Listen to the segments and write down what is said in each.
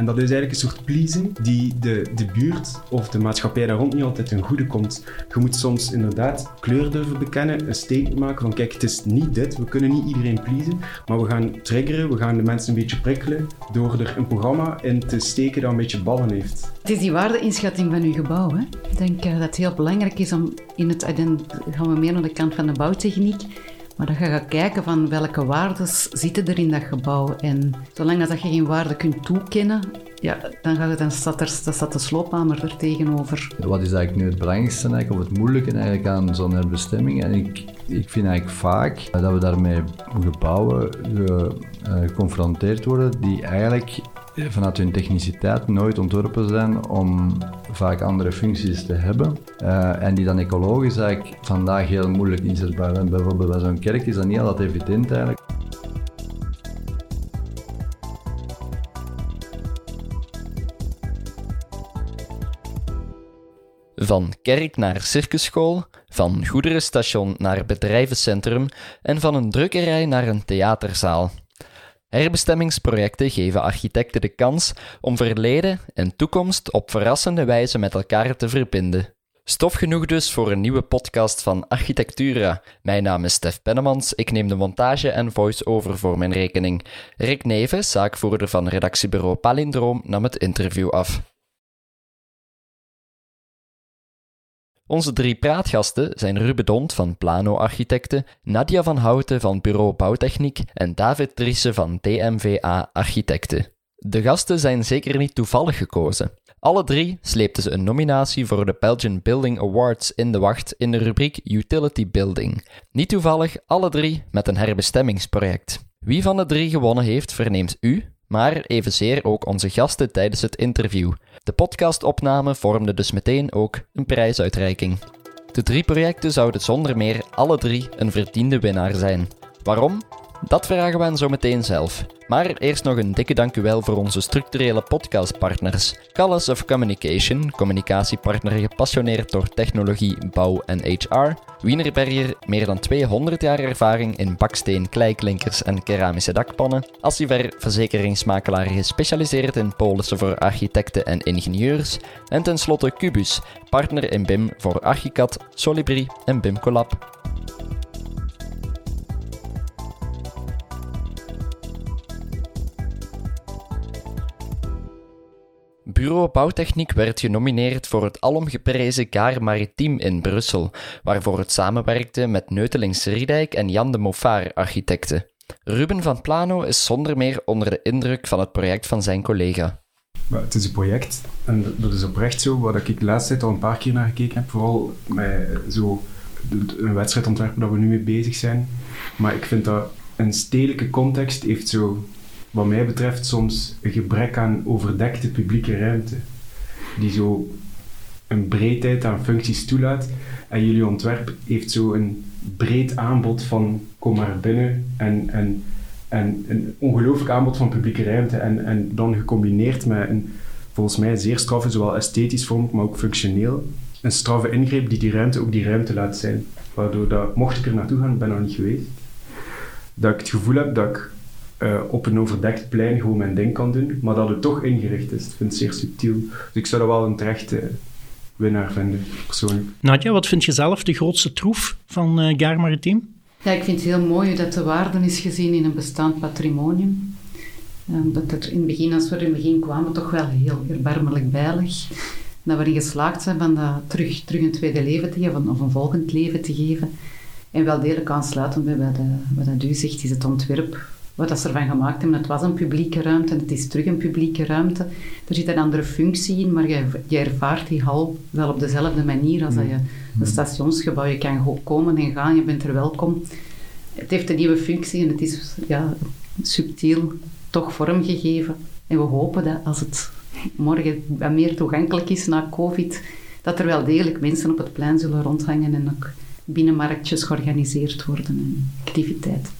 En dat is eigenlijk een soort pleasing die de, de buurt of de maatschappij daar rond niet altijd ten goede komt. Je moet soms inderdaad kleur durven bekennen, een statement maken van kijk, het is niet dit, we kunnen niet iedereen pleasen, maar we gaan triggeren, we gaan de mensen een beetje prikkelen door er een programma in te steken dat een beetje ballen heeft. Het is die waardeinschatting van uw gebouw. Hè? Ik denk uh, dat het heel belangrijk is om in het... Dan gaan we meer naar de kant van de bouwtechniek. Maar dat je gaat kijken van welke waarden zitten er in dat gebouw. En zolang dat je geen waarde kunt toekennen, ja, dan, het, dan, staat er, dan staat de sloophamer er tegenover. Wat is eigenlijk nu het belangrijkste eigenlijk, of het moeilijke eigenlijk aan zo'n herbestemming? En ik, ik vind eigenlijk vaak dat we daarmee gebouwen eh, geconfronteerd worden die eigenlijk vanuit hun techniciteit nooit ontworpen zijn om vaak andere functies te hebben. Uh, en die dan ecologisch eigenlijk vandaag heel moeilijk inzetbaar zijn. Bijvoorbeeld bij zo'n kerk is dat niet altijd evident eigenlijk. Van kerk naar circusschool, van goederenstation naar bedrijvencentrum en van een drukkerij naar een theaterzaal. Herbestemmingsprojecten geven architecten de kans om verleden en toekomst op verrassende wijze met elkaar te verbinden. Stof genoeg dus voor een nieuwe podcast van Architectura. Mijn naam is Stef Pennemans, ik neem de montage en voice-over voor mijn rekening. Rick Neven, zaakvoerder van redactiebureau Palindroom, nam het interview af. Onze drie praatgasten zijn Ruben Dont van Plano Architecten, Nadia van Houten van Bureau Bouwtechniek en David Driessen van DMVA Architecten. De gasten zijn zeker niet toevallig gekozen. Alle drie sleepten ze een nominatie voor de Belgian Building Awards in de wacht in de rubriek Utility Building. Niet toevallig alle drie met een herbestemmingsproject. Wie van de drie gewonnen heeft, verneemt u, maar evenzeer ook onze gasten tijdens het interview. De podcastopname vormde dus meteen ook een prijsuitreiking. De drie projecten zouden zonder meer alle drie een verdiende winnaar zijn. Waarom? Dat vragen we hen zo meteen zelf. Maar eerst nog een dikke dankjewel voor onze structurele podcastpartners. Callis of Communication, communicatiepartner gepassioneerd door technologie, bouw en HR. Wienerberger, meer dan 200 jaar ervaring in baksteen, kleiklinkers en keramische dakpannen. Assiver, verzekeringsmakelaar gespecialiseerd in polissen voor architecten en ingenieurs. En tenslotte Cubus, partner in BIM voor Archicad, Solibri en BIM Collab. Bureau Bouwtechniek werd genomineerd voor het alomgeprezen Gaar Maritiem in Brussel, waarvoor het samenwerkte met Neutelings Riedijk en Jan de Moffat architecten. Ruben van Plano is zonder meer onder de indruk van het project van zijn collega. het is een project, en dat is oprecht zo, waar ik de laatste tijd al een paar keer naar gekeken heb, vooral met zo een wedstrijdontwerpen dat we nu mee bezig zijn. Maar ik vind dat een stedelijke context heeft zo wat mij betreft soms een gebrek aan overdekte publieke ruimte. Die zo een breedheid aan functies toelaat. En jullie ontwerp heeft zo een breed aanbod van kom maar binnen en, en, en een ongelooflijk aanbod van publieke ruimte. En, en dan gecombineerd met een volgens mij zeer straffe, zowel esthetisch vorm, maar ook functioneel, een straffe ingreep die die ruimte ook die ruimte laat zijn. Waardoor dat, mocht ik er naartoe gaan, ben nog niet geweest, dat ik het gevoel heb dat ik uh, op een overdekt plein gewoon mijn ding kan doen, maar dat het toch ingericht is. Ik vind het zeer subtiel. Dus ik zou dat wel een terechte winnaar vinden, persoonlijk. Nadja, wat vind je zelf de grootste troef van uh, Gaar Maritiem? Ja, ik vind het heel mooi dat de waarde is gezien in een bestaand patrimonium. Um, dat er in het begin, als we er in het begin kwamen, toch wel heel erbarmelijk veilig. Dat we erin geslaagd zijn van dat terug, terug een tweede leven te geven, of een volgend leven te geven. En wel degelijk aansluitend bij wat, wat dat u zegt, is het ontwerp wat ze ervan gemaakt hebben. Het was een publieke ruimte en het is terug een publieke ruimte. Er zit een andere functie in, maar je, je ervaart die hal wel op dezelfde manier als dat je een stationsgebouw. Je kan komen en gaan, je bent er welkom. Het heeft een nieuwe functie en het is ja, subtiel toch vormgegeven. En we hopen dat als het morgen wat meer toegankelijk is na COVID, dat er wel degelijk mensen op het plein zullen rondhangen en ook binnenmarktjes georganiseerd worden en activiteiten.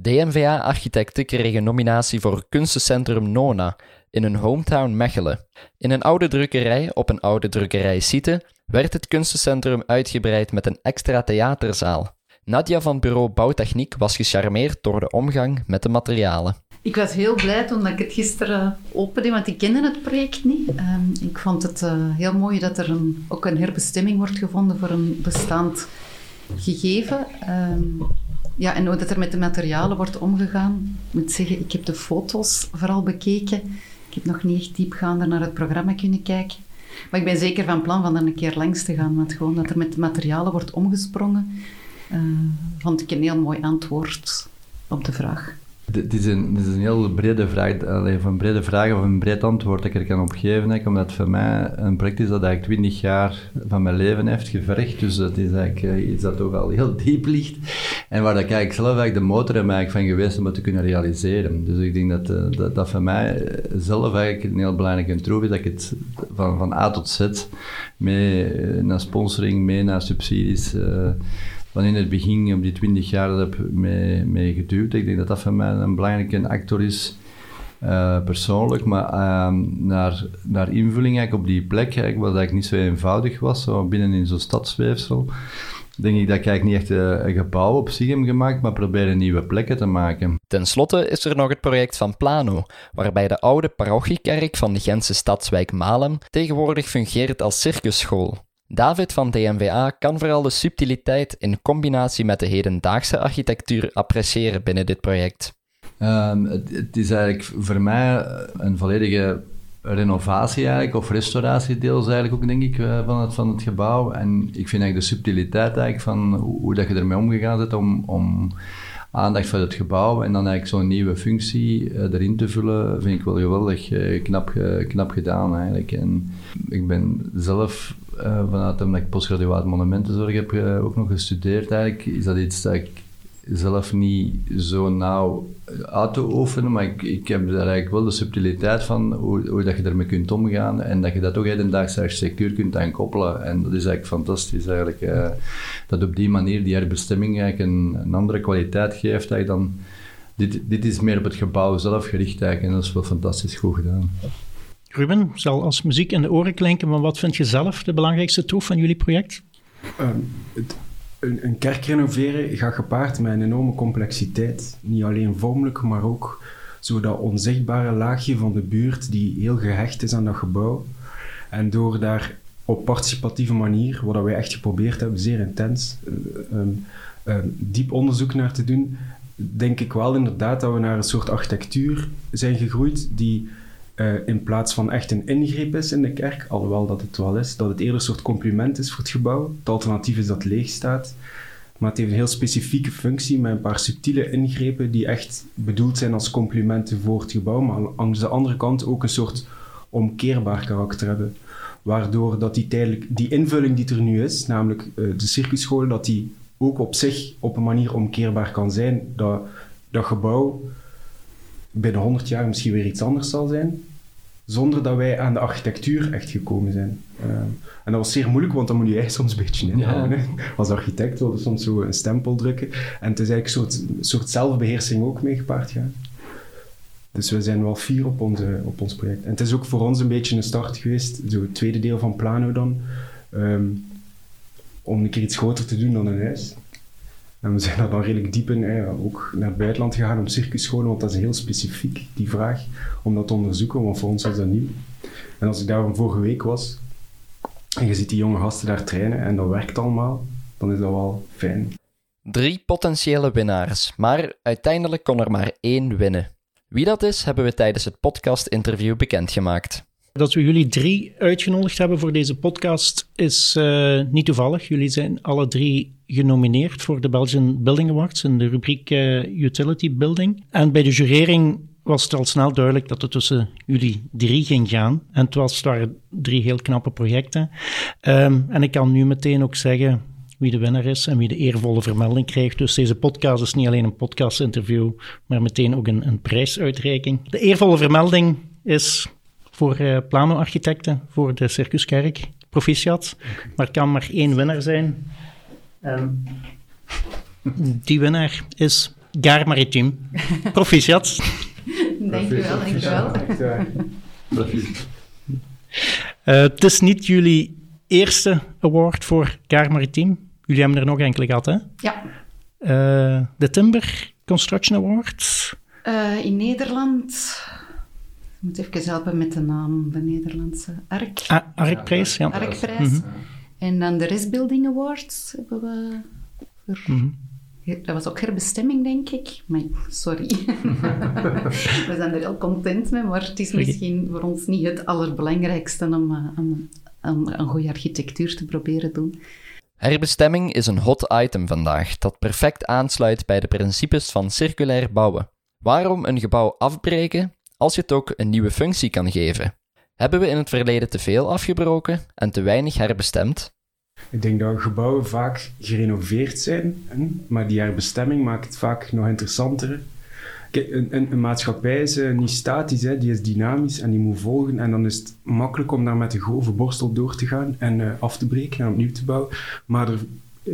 DNVA-architecten kregen nominatie voor kunstencentrum Nona in hun hometown Mechelen. In een oude drukkerij op een oude drukkerij site werd het kunstencentrum uitgebreid met een extra theaterzaal. Nadia van bureau Bouwtechniek was gecharmeerd door de omgang met de materialen. Ik was heel blij toen ik het gisteren opende, want ik kende het project niet. Um, ik vond het uh, heel mooi dat er een, ook een herbestemming wordt gevonden voor een bestaand gegeven. Um, ja, en hoe dat er met de materialen wordt omgegaan. Ik moet zeggen, ik heb de foto's vooral bekeken. Ik heb nog niet echt diepgaander naar het programma kunnen kijken. Maar ik ben zeker van plan van er een keer langs te gaan. Want gewoon dat er met de materialen wordt omgesprongen, uh, vond ik een heel mooi antwoord op de vraag. Het is, een, is een heel brede vraag, alleen een brede vraag of een breed antwoord dat ik er kan op geven. omdat het voor mij een project is dat eigenlijk 20 jaar van mijn leven heeft gevergd. Dus het is eigenlijk eh, iets dat toch al heel diep ligt. En waar dat ik eigenlijk zelf eigenlijk de motor heb van geweest om het te kunnen realiseren. Dus ik denk dat eh, dat, dat voor mij zelf eigenlijk een heel belangrijke troef is. Dat ik het van, van A tot Z, mee naar sponsoring, mee naar subsidies... van in het begin, op die twintig jaar, dat heb mee, mee geduwd. Ik denk dat dat voor mij een belangrijke actor is, uh, persoonlijk. Maar uh, naar, naar invulling eigenlijk op die plek, eigenlijk, wat eigenlijk niet zo eenvoudig was, zo binnen in zo'n stadsweefsel, denk ik dat ik eigenlijk niet echt uh, een gebouw op zich heb gemaakt, maar proberen nieuwe plekken te maken. Ten slotte is er nog het project van Plano, waarbij de oude parochiekerk van de Gentse stadswijk Malem tegenwoordig fungeert als circusschool. David van DMVA kan vooral de subtiliteit in combinatie met de hedendaagse architectuur appreciëren binnen dit project. Um, het, is eigenlijk voor mij een volledige renovatie eigenlijk, of restauratie deels eigenlijk ook, denk ik, eh, van het, van het gebouw. En ik vind eigenlijk de subtiliteit eigenlijk van hoe, hoe dat je ermee omgegaan bent om, om aandacht voor het gebouw en dan eigenlijk zo'n nieuwe functie uh, erin te vullen, vind ik wel geweldig uh, knap, knap gedaan eigenlijk. En ik ben zelf uh, vanuit omdat ik postgraduaat monumentenzorg heb ook nog gestudeerd eigenlijk, is dat iets dat ik zelf niet zo nauw uit te oefenen, maar ik, ik heb daar eigenlijk wel de subtiliteit van hoe, hoe dat je ermee kunt omgaan en dat je dat ook hedendaagse architectuur kunt aan koppelen. En dat is eigenlijk fantastisch eigenlijk. Uh, dat op die manier die herbestemming eigenlijk een, een andere kwaliteit geeft eigenlijk dan... Dit, dit is meer op het gebouw zelf gericht eigenlijk en dat is wel fantastisch goed gedaan. Ruben, zal als muziek in de oren klinken, maar wat vind je zelf de belangrijkste troef van jullie project? Um, het, een, kerk renoveren gaat gepaard met een enorme complexiteit. Niet alleen vormelijk, maar ook zo dat onzichtbare laagje van de buurt die heel gehecht is aan dat gebouw. En door daar op participatieve manier, wat wij echt geprobeerd hebben, zeer intens, um, diep onderzoek naar te doen, denk ik wel inderdaad dat we naar een soort architectuur zijn gegroeid die uh, in plaats van echt een ingreep is in de kerk, alhoewel dat het wel is, dat het eerder een soort compliment is voor het gebouw. Het alternatief is dat het leeg staat. Maar het heeft een heel specifieke functie met een paar subtiele ingrepen die echt bedoeld zijn als complimenten voor het gebouw, maar aan de andere kant ook een soort omkeerbaar karakter hebben. Waardoor dat die, tijdelijk, die invulling die er nu is, namelijk uh, de circuitschool, dat die ook op zich op een manier omkeerbaar kan zijn. Dat dat gebouw binnen 100 jaar misschien weer iets anders zal zijn zonder dat wij aan de architectuur echt gekomen zijn. Uh, en dat was zeer moeilijk, want dan moet je eigenlijk soms een beetje inhouden. Ja. Als architect wilde soms zo een stempel drukken. En het is eigenlijk een soort, soort zelfbeheersing ook mee gepaard gaan. Dus we zijn wel fier op, onze, op ons project. En het is ook voor ons een beetje een start geweest, zo het tweede deel van Plano dan, um, om een keer iets groter te doen dan een huis. En we zijn daar dan redelijk diep in, ook naar het buitenland gegaan om circusscholen, want dat is heel specifiek, die vraag, om dat te onderzoeken, want voor ons was dat nieuw. En als ik daar van vorige week was, en je ziet die jonge gasten daar trainen en dat werkt allemaal, dan is dat wel fijn. Drie potentiële winnaars, maar uiteindelijk kon er maar één winnen. Wie dat is, hebben we tijdens het podcast-interview bekendgemaakt. Dat we jullie drie uitgenodigd hebben voor deze podcast is uh, niet toevallig. Jullie zijn alle drie genomineerd voor de Belgian Building Awards in de rubriek uh, Utility Building. En bij de jurering was het al snel duidelijk dat het tussen jullie drie ging gaan. En het, was, het waren drie heel knappe projecten. Um, en ik kan nu meteen ook zeggen wie de winnaar is en wie de eervolle vermelding krijgt. Dus deze podcast is niet alleen een podcast-interview, maar meteen ook een, een prijsuitreiking. De eervolle vermelding is voor uh, plano-architecten voor de Circuskerk. Proficiat. Maar het kan maar één winnaar zijn. En die winnaar is Gar Maritim. Proficiat. Dankjewel, dankjewel. Proficiat. Uh, het is niet jullie eerste award voor Gar Maritim. Jullie hebben er nog enkele gehad, hè? Ja. Uh, de Timber Construction Award Uh, in Nederland... Ik moet even helpen met de naam, de Nederlandse Ark. Ah, Arkprijs, ja. Arkprijs. Mm -hmm. En dan de Restbuilding Awards hebben we... Voor... Mm -hmm. Dat was ook herbestemming, denk ik. Maar sorry. we zijn er heel content mee, maar het is misschien voor ons niet het allerbelangrijkste om, uh, om, om een goede architectuur te proberen doen. Herbestemming is een hot item vandaag dat perfect aansluit bij de principes van circulair bouwen. Waarom een gebouw afbreken als je het ook een nieuwe functie kan geven? Hebben we in het verleden te veel afgebroken en te weinig herbestemd? Ik denk dat gebouwen vaak gerenoveerd zijn, maar die herbestemming maakt het vaak nog interessanter. Een, een, een, maatschappij is uh, niet statisch, hè. die is dynamisch en die moet volgen. En dan is het makkelijk om daar met de grove borstel door te gaan en uh, af te breken en opnieuw te bouwen. Maar er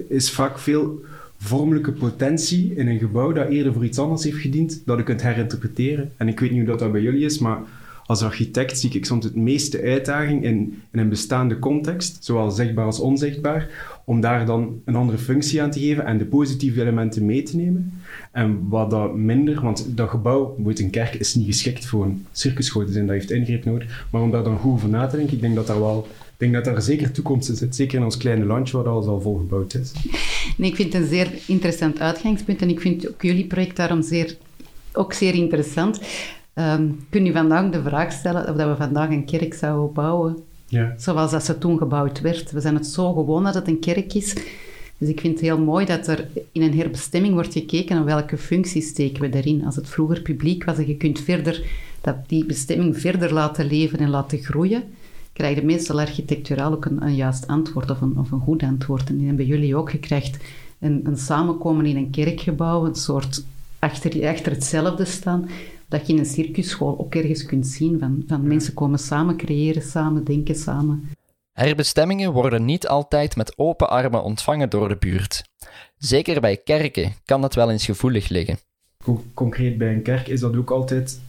is vaak veel vormelijke potentie in een gebouw dat eerder voor iets anders heeft gediend, dat je kunt herinterpreteren. En ik weet niet hoe dat, bij jullie is, maar als architect zie ik soms het meeste uitdaging in, in een bestaande context, zowel zichtbaar als onzichtbaar, om daar dan een andere functie aan te geven en de positieve elementen mee te nemen. En wat dat minder, want dat gebouw, bijvoorbeeld een kerk, is niet geschikt voor een te zijn, dat heeft ingreep nodig. Maar om daar dan goed over na te denken, ik denk dat daar wel ik denk dat daar zeker toekomst in zit. Zeker in ons kleine landje waar alles al volgebouwd is. Nee, ik vind het een zeer interessant uitgangspunt en ik vind ook jullie project daarom zeer, ook zeer interessant. Um, kun je vandaag de vraag stellen of dat we vandaag een kerk zouden bouwen ja. zoals dat ze toen gebouwd werd. We zijn het zo gewoon dat het een kerk is. Dus ik vind het heel mooi dat er in een herbestemming wordt gekeken naar welke functies steken we daarin. Als het vroeger publiek was en je kunt verder dat die bestemming verder laten leven en laten groeien, krijg je meestal architecturaal ook een, een juist antwoord of een, of een goed antwoord. En die hebben jullie ook. gekregen een, een samenkomen in een kerkgebouw, een soort achter, achter hetzelfde staan dat je in een circusschool ook ergens kunt zien van, van mensen komen samen creëren, samen denken, samen. Herbestemmingen worden niet altijd met open armen ontvangen door de buurt. Zeker bij kerken kan dat wel eens gevoelig liggen. Concreet bij een kerk is dat ook altijd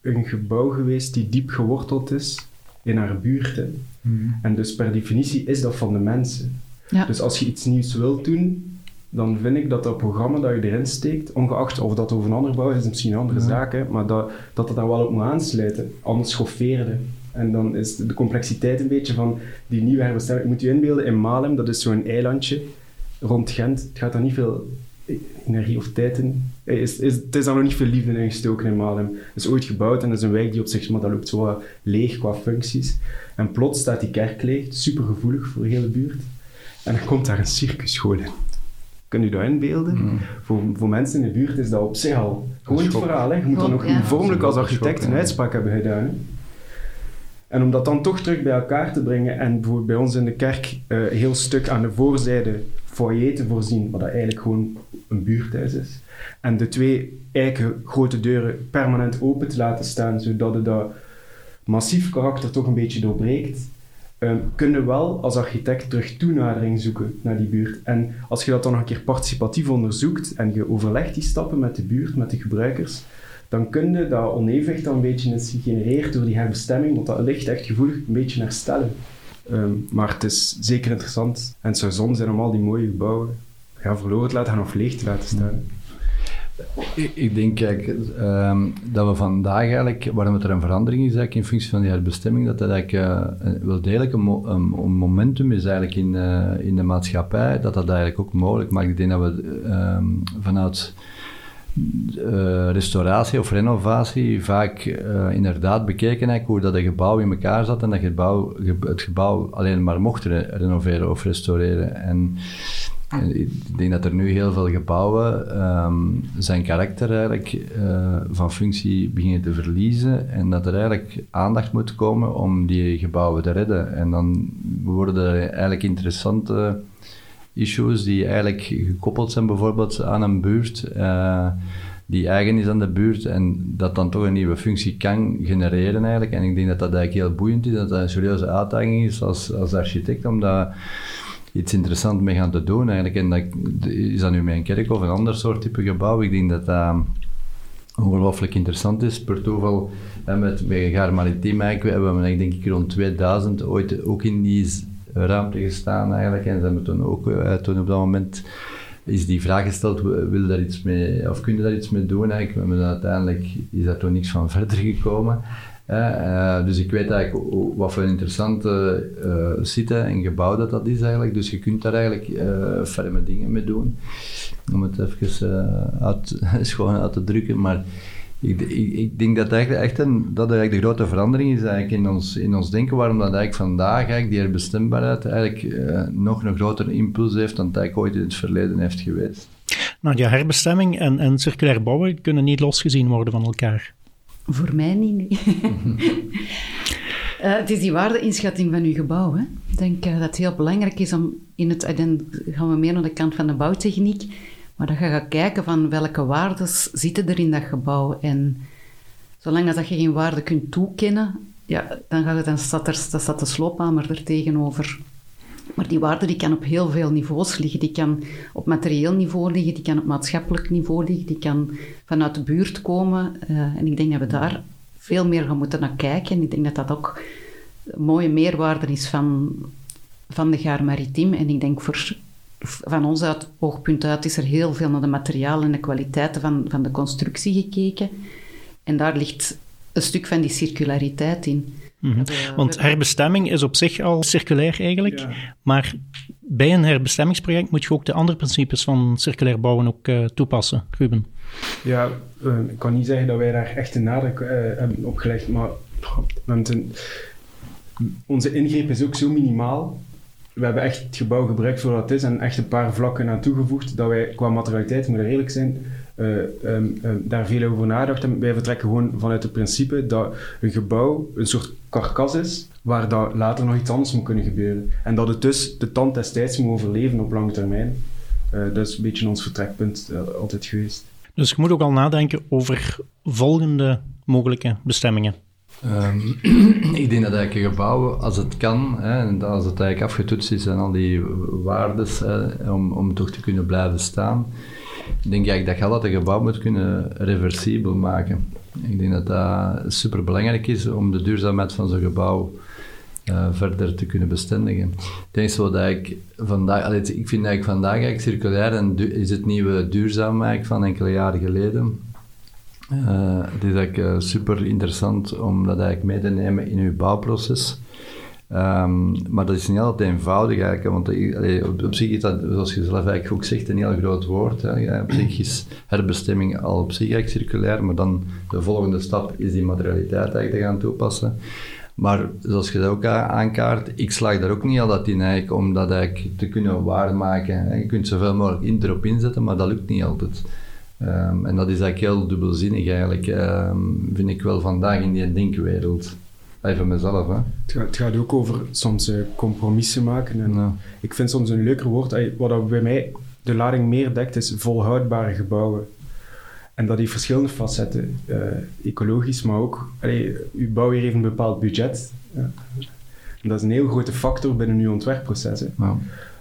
een gebouw geweest die diep geworteld is in haar buurt. Hmm. En dus per definitie is dat van de mensen. Ja. Dus als je iets nieuws wilt doen, dan vind ik dat dat programma dat je erin steekt, ongeacht of dat over een ander bouw is, is misschien een andere ja. hè, maar dat, dat het daar wel op moet aansluiten. Anders schoffeerde. En dan is de complexiteit een beetje van die nieuwe herbestemming. Je moet je inbeelden, in Malem, dat is zo'n eilandje rond Gent. Het gaat daar niet veel energie of tijd in. Is, is, het is daar nog niet veel liefde in gestoken in Malem. Het is ooit gebouwd en dat is een wijk die op zich, maar dat loopt zo leeg qua functies. En plots staat die kerk leeg, super gevoelig voor de hele buurt. En dan komt daar een circusschool in. Kun je dat inbeelden? Mm. Voor, voor mensen in de buurt is dat op zich al gewoon het verhaal. Hè? Je moet dan nog ja. vormelijk als architect een uitspraak hebben gedaan. Hè? En om dat dan toch terug bij elkaar te brengen en bijvoorbeeld bij ons in de kerk uh, heel stuk aan de voorzijde foyer te voorzien, wat dat eigenlijk gewoon een buurthuis is. En de twee eiken grote deuren permanent open te laten staan, zodat het dat massief karakter toch een beetje doorbreekt um, kunnen wel als architect terug toenadering zoeken naar die buurt. En als je dat dan nog een keer participatief onderzoekt en je overlegt die stappen met de buurt, met de gebruikers, dan kun je dat onevenwicht dan een beetje is gegenereerd door die herbestemming, want dat ligt echt gevoelig een beetje herstellen. Um, maar het is zeker interessant en het zou zonde zijn om al die mooie gebouwen gaan verloren te laten gaan of leeg te laten staan. Ik, denk kijk, um, dat we vandaag eigenlijk, waarom het er een verandering is eigenlijk in functie van die herbestemming, dat dat eigenlijk uh, wel degelijk een, mo een, momentum is eigenlijk in, uh, in de maatschappij, dat dat eigenlijk ook mogelijk maakt. Ik denk dat we um, vanuit uh, restauratie of renovatie vaak inderdaad bekeken hoe dat een gebouw in elkaar zat en dat gebouw, het gebouw alleen maar mocht re renoveren of restaureren. En ik denk dat er nu heel veel gebouwen um, zijn karakter eigenlijk uh, van functie beginnen te verliezen en dat er eigenlijk aandacht moet komen om die gebouwen te redden. En dan worden er eigenlijk interessante issues die eigenlijk gekoppeld zijn bijvoorbeeld aan een buurt uh, die eigen is aan de buurt en dat dan toch een nieuwe functie kan genereren eigenlijk. En ik denk dat dat eigenlijk heel boeiend is, dat dat een serieuze uitdaging is als, als architect, omdat iets interessants mee gaan te doen eigenlijk. En dat, is dat nu met een kerk of een ander soort type gebouw? Ik denk dat dat ongelooflijk interessant is. Per toeval met, met Gaar Maritiem we hebben denk ik rond 2000 ooit ook in die ruimte gestaan eigenlijk. En ze hebben toen ook uh, toen op dat moment is die vraag gesteld, wil daar iets mee, of kun je daar iets mee doen eigenlijk? Maar uiteindelijk is daar toch niks van verder gekomen. Uh, dus ik weet eigenlijk wat voor een interessante uh, site en gebouw dat dat is eigenlijk. Dus je kunt daar eigenlijk uh, ferme dingen mee doen. Om het even uit, schoon uit te drukken. Maar ik, ik, denk dat eigenlijk echt een, dat eigenlijk de grote verandering is eigenlijk in, ons, in ons denken. Waarom dat eigenlijk vandaag eigenlijk die herbestembaarheid eigenlijk nog een grotere impuls heeft dan het eigenlijk ooit in het verleden heeft geweest. Nou, ja, herbestemming en, en circulair bouwen kunnen niet losgezien worden van elkaar. Voor mij niet, uh, het is die waardeinschatting van uw gebouw. Hè. Ik denk uh, dat het heel belangrijk is om in het... Dan gaan we meer naar de kant van de bouwtechniek. Maar dan ga je kijken van welke waarden zitten er in dat gebouw. En zolang dat je geen waarde kunt toekennen, ja, dan, gaat het, dan, staat er, dan staat de sloophamer er tegenover. Maar die waarde die kan op heel veel niveaus liggen. Die kan op materieel niveau liggen, die kan op maatschappelijk niveau liggen, die kan vanuit de buurt komen. Uh, en ik denk dat we daar veel meer gaan moeten naar kijken. En ik denk dat dat ook een mooie meerwaarde is van, van de Gaar Maritiem. En ik denk voor, van ons uit, oogpunt uit is er heel veel naar de materialen en de kwaliteiten van, van de constructie gekeken. En daar ligt een stuk van die circulariteit in. Mhm. Want herbestemming is op zich al circulair eigenlijk, maar bij een herbestemmingsproject moet je ook de andere principes van circulair bouwen ook uh, toepassen, Ruben. Ja, uh, ik kan niet zeggen dat wij daar echt een nadruk uh, hebben opgelegd, maar een, onze ingreep is ook zo minimaal. We hebben echt het gebouw gebruikt voor wat het is en echt een paar vlakken aan toegevoegd dat wij qua materialiteit, moet eerlijk zijn, uh, um, daar veel over nagedacht hebben. Wij vertrekken gewoon vanuit het principe dat een gebouw een soort karkas is, waar dat later nog iets anders moet kunnen gebeuren. En dat het dus de tand des tijds moet overleven op lange termijn. Uh, dat is een beetje ons vertrekpunt altijd geweest. Dus je moet ook al nadenken over volgende mogelijke bestemmingen. Um, ik denk dat eigenlijk een gebouw, als het kan, hè, en als het eigenlijk afgetoetst is en al die waardes om, om toch te kunnen blijven staan, denk ik dat je altijd een gebouw moet kunnen reversibel maken. Ik denk dat dat super belangrijk is om de duurzaamheid van zo'n gebouw uh, verder te kunnen bestendigen. Ik denk zo dat ik vandaag, allee, ik vind eigenlijk vandaag eigenlijk circulair en is het nieuwe duurzaam van enkele jaren geleden. Uh, het is eigenlijk uh, super interessant om dat eigenlijk mee te nemen in uw bouwproces. Um, maar dat is niet altijd eenvoudig eigenlijk, want allee, op, zich is dat, zoals je zelf eigenlijk ook zegt, een heel groot woord. Hè. Op zich is herbestemming al op zich eigenlijk circulair, maar dan de volgende stap is die materialiteit eigenlijk te gaan toepassen. Maar zoals je dat ook aankaart, ik slag daar ook niet altijd in eigenlijk, om dat eigenlijk te kunnen waarmaken. Je kunt zoveel mogelijk in erop inzetten, maar dat lukt niet altijd. Um, en dat is eigenlijk heel dubbelzinnig eigenlijk, um, vind ik wel vandaag in die denkwereld. Even mezelf, hè. Het gaat, het gaat ook over soms uh, compromissen maken. En Ik vind soms een leuker woord, wat bij mij de lading meer dekt, is volhoudbare gebouwen. En dat heeft verschillende facetten. Uh, ecologisch, maar ook... Allee, uw bouw heeft een bepaald budget. Ja. En dat is een heel grote factor binnen uw ontwerpproces.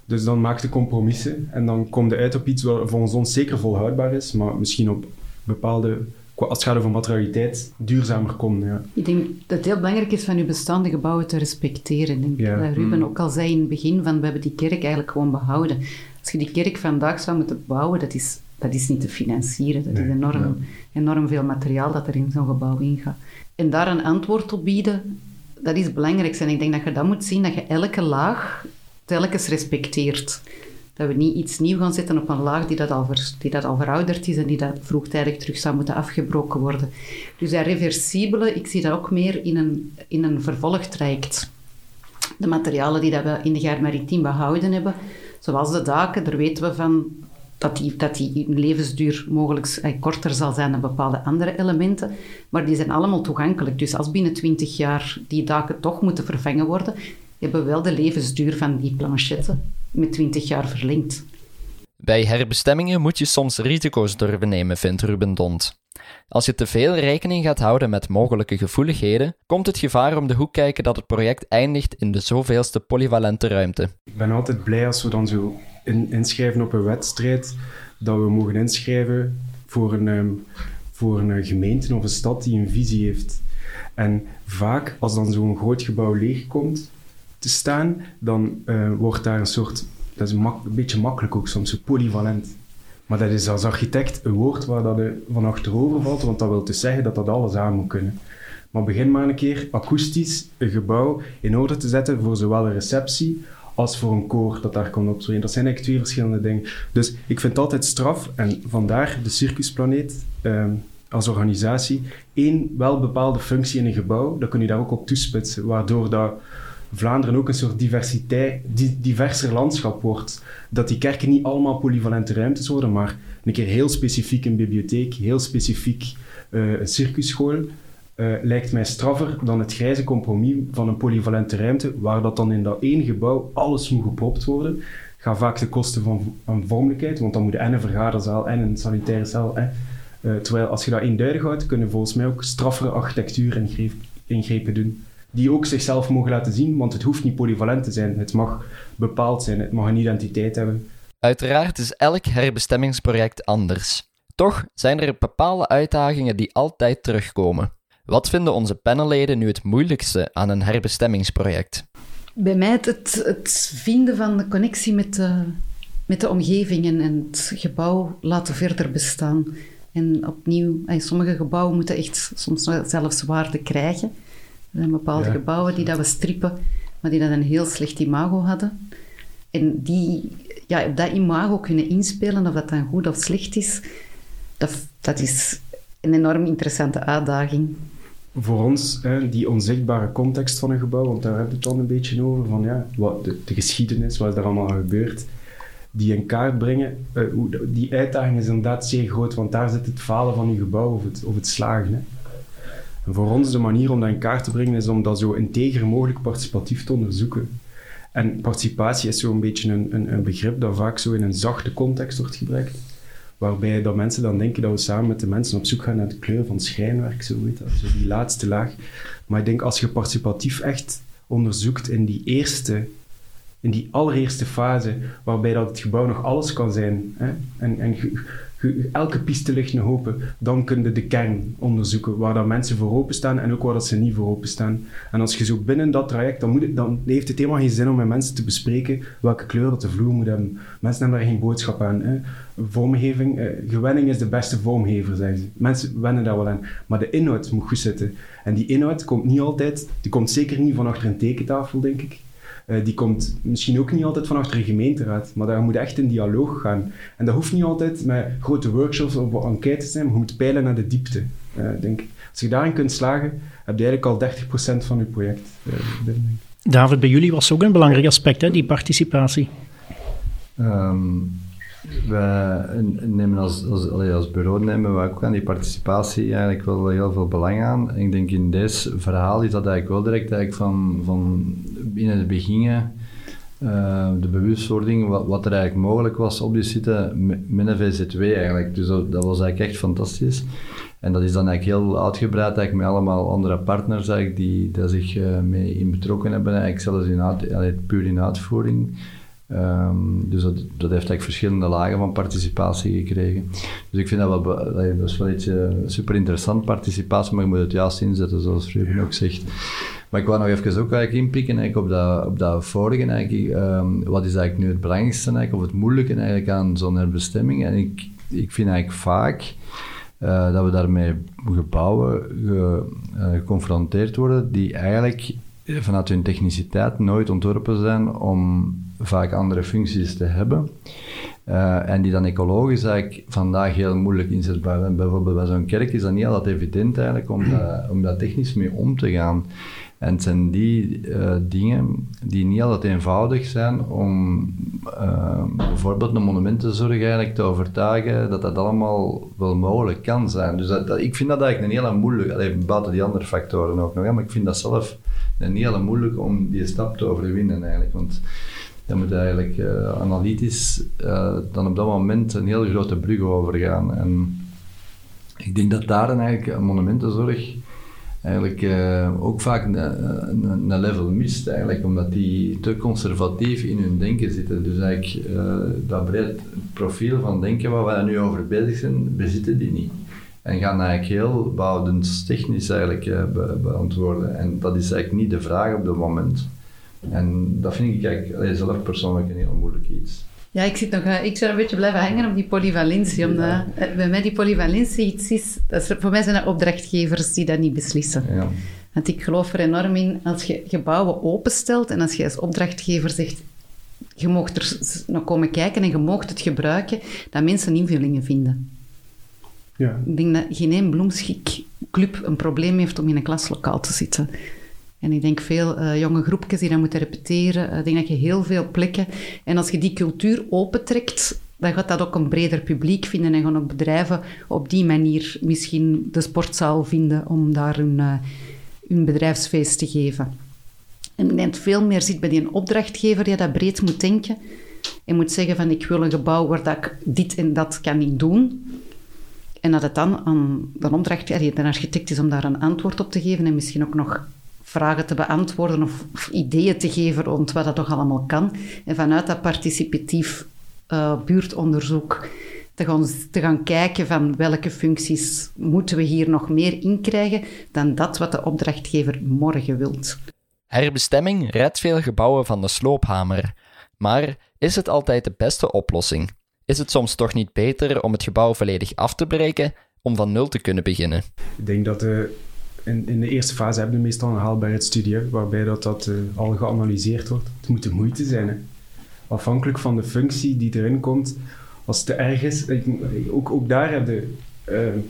Dus dan maak je compromissen en dan kom je uit op iets wat volgens ons zeker volhoudbaar is, maar misschien op bepaalde als het gaat over materialiteit, duurzamer kon. Ja. Ik denk dat het heel belangrijk is van uw bestaande gebouwen te respecteren. Ik denk dat Ruben mm. ook al zei in het begin, van we hebben die kerk eigenlijk gewoon behouden. Als je die kerk vandaag zou moeten bouwen, dat is, dat is niet te financieren. Dat is enorm, enorm veel materiaal dat er in zo'n gebouw ingaat. En daar een antwoord op bieden, dat is belangrijk. En ik denk dat je dat moet zien, dat je elke laag telkens respecteert. Dat we niet iets nieuw gaan zetten op een laag die dat al, ver, die dat al verouderd is en die dat vroegtijdig terug zou moeten afgebroken worden. Dus dat reversibele, ik zie dat ook meer in een, in een vervolgtraject. De materialen die dat we in de Gaar Maritiem behouden hebben, zoals de daken, daar weten we van dat die, dat die levensduur mogelijk eh, korter zal zijn dan bepaalde andere elementen. Maar die zijn allemaal toegankelijk. Dus als binnen 20 jaar die daken toch moeten vervangen worden, hebben we wel de levensduur van die planchetten met 20 jaar verlengd. Bij herbestemmingen moet je soms risico's durven nemen, vindt Ruben Dont. Als je te veel rekening gaat houden met mogelijke gevoeligheden, komt het gevaar om de hoek kijken dat het project eindigt in de zoveelste polyvalente ruimte. Ik ben altijd blij als we dan zo inschrijven op een wedstrijd, dat we mogen inschrijven voor een, ehm, voor een gemeente of een stad die een visie heeft. En vaak, als dan zo'n groot gebouw leegkomt, staan, dan uh, wordt daar een soort dat is een, beetje makkelijk ook soms, polyvalent. Maar dat is als architect een woord waar dat je van achterover valt, want dat wil dus zeggen dat dat alles aan moet kunnen. Maar begin maar een keer akoestisch een gebouw in orde te zetten voor zowel een receptie als voor een koor dat daar kan optreden. Dat zijn eigenlijk twee verschillende dingen. Dus ik vind het altijd straf, en vandaar de Circusplaneet ehm, als organisatie, één wel bepaalde functie in een gebouw, dat kun je daar ook op toespitsen, waardoor dat Vlaanderen ook een soort diversiteit, diverser landschap wordt. Dat die kerken niet allemaal polyvalente ruimtes worden, maar een keer heel specifiek een bibliotheek, heel specifiek uh, een circusschool, uh, lijkt mij straffer dan het grijze compromis van een polyvalente ruimte, waar dat dan in dat één gebouw alles moet gepropt worden. Gaat vaak de kosten van, van vormelijkheid, want dan moet en een vergaderzaal en een sanitaire zaal. Hè. Uh, terwijl als je dat eenduidig houdt, kunnen volgens mij ook straffere architectuur ingrepen doen die ook zichzelf mogen laten zien, want het hoeft niet polyvalent te zijn. Het mag bepaald zijn, het mag een identiteit hebben. Uiteraard is elk herbestemmingsproject anders. Toch zijn er bepaalde uitdagingen die altijd terugkomen. Wat vinden onze panelleden nu het moeilijkste aan een herbestemmingsproject? Bij mij het, het, vinden van de connectie met de, met de omgeving en, het gebouw laten verder bestaan. En opnieuw, sommige gebouwen moeten echt soms zelfs waarde krijgen. Er zijn bepaalde gebouwen die dat we strippen, maar die dat een heel slecht imago hadden. En die ja, op dat imago kunnen inspelen, of dat dan goed of slecht is, dat, dat is een enorm interessante uitdaging. Voor ons, hè, die onzichtbare context van een gebouw, want daar hebben we het dan een beetje over, van ja, wat de, de geschiedenis, wat is er allemaal gebeurd, die in kaart brengen. Uh, die uitdaging is inderdaad zeer groot, want daar zit het falen van je gebouw of het, of het slagen. Hè voor ons de manier om dat in kaart te brengen is om dat zo integer mogelijk participatief te onderzoeken. En participatie is zo'n beetje een, een, een, begrip dat vaak zo in een zachte context wordt gebruikt. Waarbij dat mensen dan denken dat we samen met de mensen op zoek gaan naar de kleur van schrijnwerk, zo, weet dat, zo die laatste laag. Maar ik denk als je participatief echt onderzoekt in die eerste, in die allereerste fase, waarbij dat het gebouw nog alles kan zijn, hè, en, en elke piste ligt nog open. Dan kun je de kern onderzoeken, waar dat mensen voor openstaan en ook waar dat ze niet voor openstaan. En als je zo binnen dat traject, dan, moet dan heeft het helemaal geen zin om met mensen te bespreken welke kleur dat de vloer moet hebben. Mensen hebben daar geen boodschap aan. Hè. Vormgeving, eh, gewenning is de beste vormgever, zeggen ze. Mensen wennen daar wel aan. Maar de inhoud moet goed zitten. En die inhoud komt niet altijd, die komt zeker niet van achter een tekentafel, denk ik. Uh, die komt misschien ook niet altijd van achter een gemeenteraad, maar daar moet echt in dialoog gaan. En dat hoeft niet altijd met grote workshops of enquêtes te zijn, maar je moet peilen naar de diepte, uh, denk ik. Als je daarin kunt slagen, heb je eigenlijk al 30% van je project. Uh, David, bij jullie was ook een belangrijk aspect, hè, die participatie. Um, wij nemen als, als, als bureau nemen we ook aan die participatie eigenlijk wel heel veel belang aan. Ik denk in deze verhaal is dat eigenlijk wel direct eigenlijk van, van binnen het begin uh, de bewustwording, wat, er eigenlijk mogelijk was op die site met een VZ2 eigenlijk. Dus dat, was eigenlijk echt fantastisch. En dat is dan eigenlijk heel uitgebreid eigenlijk met allemaal andere partners eigenlijk die daar zich uh, mee in betrokken hebben. Eigenlijk zelfs in uit, puur in uitvoering. Um, dus dat, dat heeft eigenlijk verschillende lagen van participatie gekregen. Dus ik vind dat wel, dat is wel iets uh, super interessant, participatie, maar je moet het juist inzetten, zoals Ruben ook zegt. Maar ik wou nog even ook eigenlijk inpikken eigenlijk op, dat, op dat vorige. Eigenlijk, um, wat is eigenlijk nu het belangrijkste eigenlijk, of het moeilijke eigenlijk aan zo'n herbestemming? En ik, ik vind eigenlijk vaak uh, dat we daarmee gebouwen ge, uh, geconfronteerd worden die eigenlijk vanuit hun techniciteit nooit ontworpen zijn om vaak andere functies te hebben. En die dan ecologisch eigenlijk vandaag heel moeilijk inzetbaar zijn. Bijvoorbeeld bij zo'n kerk is dat niet altijd evident eigenlijk om, dat, om daar technisch mee om te gaan. En het zijn die uh, dingen die niet altijd eenvoudig zijn om uh, bijvoorbeeld een monumentenzorg eigenlijk te overtuigen dat dat allemaal wel mogelijk kan zijn. Dus ik vind dat eigenlijk een hele moeilijk, alleen buiten die andere factoren ook nog, maar ik vind dat zelf een hele moeilijk om die stap te overwinnen eigenlijk. Want dan moet eigenlijk uh, analytisch dan op dat moment een heel grote brug overgaan. En ik denk dat daar eigenlijk een monumentenzorg eigenlijk uh, ook vaak een, level mist, eigenlijk, omdat die te conservatief in hun denken zitten. Dus eigenlijk dat breed profiel van denken waar we nu over bezig zijn, bezitten die niet. En gaan eigenlijk heel technisch eigenlijk be beantwoorden. En dat is eigenlijk niet de vraag op het moment. En dat vind ik eigenlijk zelf persoonlijk een heel moeilijk iets. Ja, ik, zit nog, eh, ik zou een beetje blijven hangen op die polyvalentie. Omdat eh, bij mij die polyvalentie iets is... Dat is voor mij zijn dat opdrachtgevers die dat niet beslissen. Ja. Want ik geloof er enorm in, als je gebouwen openstelt en als je als opdrachtgever zegt, je mocht er nog komen kijken en je mocht het gebruiken, dat mensen invullingen vinden. Ja. Ik denk dat geen één bloemschikclub een probleem heeft om in een klaslokaal te zitten. En ik denk veel uh, jonge groepjes die dan moeten repeteren. Ik denk dat je heel veel plekken... En als je die cultuur opentrekt, dan gaat dat ook een breder publiek vinden en gaan ook bedrijven op die manier misschien de sportzaal vinden om daar hun, uh, hun bedrijfsfeest te geven. En ik denk dat veel meer zit bij die opdrachtgever die dat breed moet denken en moet zeggen van ik wil een gebouw waar dat ik dit en dat kan niet doen. En dat het dan aan de opdrachtgever, de architect is om daar een antwoord op te geven en misschien ook nog vragen te beantwoorden of, of, ideeën te geven rond wat dat toch allemaal kan. En vanuit dat participatief uh, buurtonderzoek te gaan, te gaan kijken van welke functies moeten we hier nog meer in krijgen dan dat wat de opdrachtgever morgen wilt. Herbestemming redt veel gebouwen van de sloophamer. Maar is het altijd de beste oplossing? Is het soms toch niet beter om het gebouw volledig af te breken om van nul te kunnen beginnen? Ik denk dat de in, in de eerste fase hebben we meestal een haalbaarheidsstudie, waarbij dat, dat uh, al geanalyseerd wordt. Het moet de moeite zijn. Hè. Afhankelijk van de functie die erin komt. Als het te erg is, ook, ook daar hebben we uh,